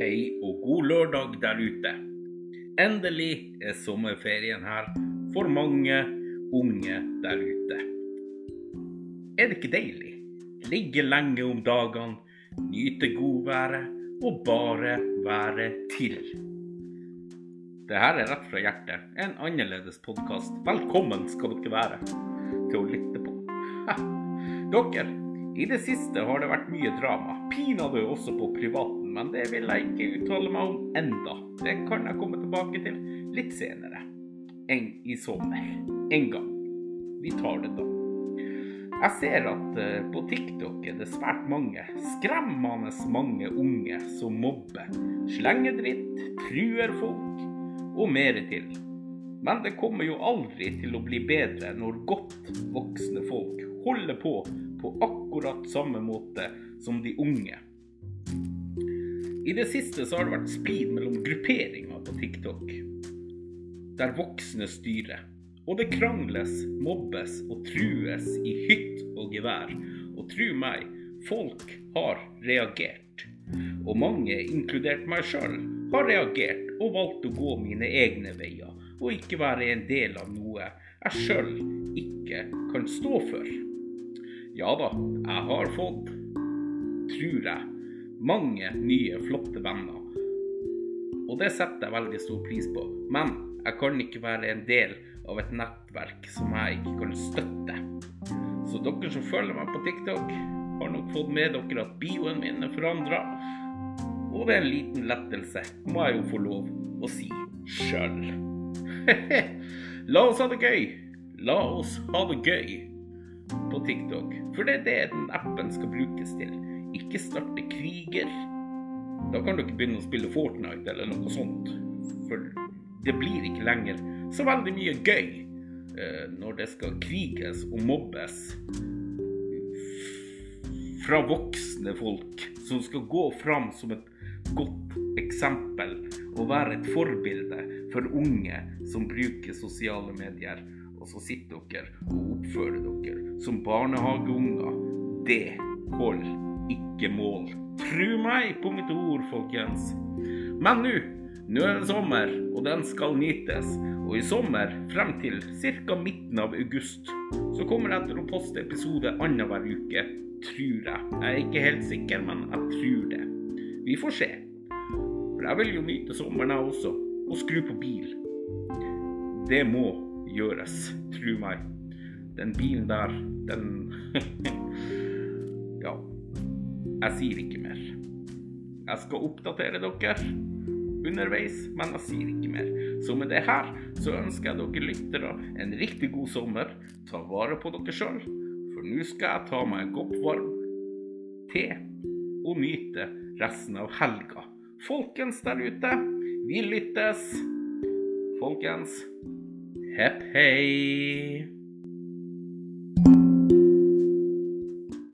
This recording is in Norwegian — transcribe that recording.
lørdag der ute. Endelig er sommerferien her for mange unge der ute. Er det ikke deilig? Ligge lenge om dagene, nyte godværet og bare være til. Det her er rett fra hjertet, en annerledes podkast. Velkommen skal dere være til å lytte på. Ha. Dere, i det siste har det vært mye drama. Pinadø også på privaten, men det vil jeg ikke uttale meg om enda. Det kan jeg komme tilbake til litt senere. En i sommer. En gang. Vi tar det da. Jeg ser at eh, på TikTok er det svært mange, skremmende mange unge som mobber, slenger dritt, truer folk og mer til. Men det kommer jo aldri til å bli bedre når godt voksne folk holder på på akkurat samme måte som de unge. I det siste så har det vært splid mellom grupperinger på TikTok, der voksne styrer. Og det krangles, mobbes og trues i hytt og gevær. Og tru meg, folk har reagert. Og mange, inkludert meg sjøl, har reagert og valgt å gå mine egne veier, og ikke være en del av noe jeg sjøl ikke kan stå for. Ja da, jeg har fått, tror jeg, mange nye, flotte venner. Og det setter jeg veldig stor pris på. Men jeg kan ikke være en del av et nettverk som jeg ikke kan støtte. Så dere som følger meg på TikTok, har nok fått med dere at bioen min er forandra. Og det er en liten lettelse, må jeg jo få lov å si sjøl. La oss ha det gøy. La oss ha det gøy på TikTok. For det er det den appen skal brukes til. Ikke starte kriger. Da kan dere begynne å spille Fortnite eller noe sånt. For det blir ikke lenger så veldig mye gøy eh, når det skal kriges og mobbes fra voksne folk som skal gå fram som et godt eksempel og være et forbilde for unge som bruker sosiale medier. Og så sitter dere og oppfører dere som barnehageunger. Det holder ikke mål. Tru meg på mitt ord, folkens. Men nå nå er det sommer, og den skal nytes. Og i sommer, frem til ca. midten av august, så kommer jeg til å poste episode annenhver uke. Tror jeg. Jeg er ikke helt sikker, men jeg tror det. Vi får se. For jeg vil jo nyte sommeren, jeg også. Og skru på bil. Det må gjøres, tru meg. Den bilen der, den Ja. Jeg sier ikke mer. Jeg skal oppdatere dere underveis, men jeg sier ikke mer. Så med det her så ønsker jeg dere lyttere en riktig god sommer. Ta vare på dere sjøl, for nå skal jeg ta meg en kopp varm te og nyte resten av helga. Folkens der ute, vi lyttes. Folkens, hepp hei.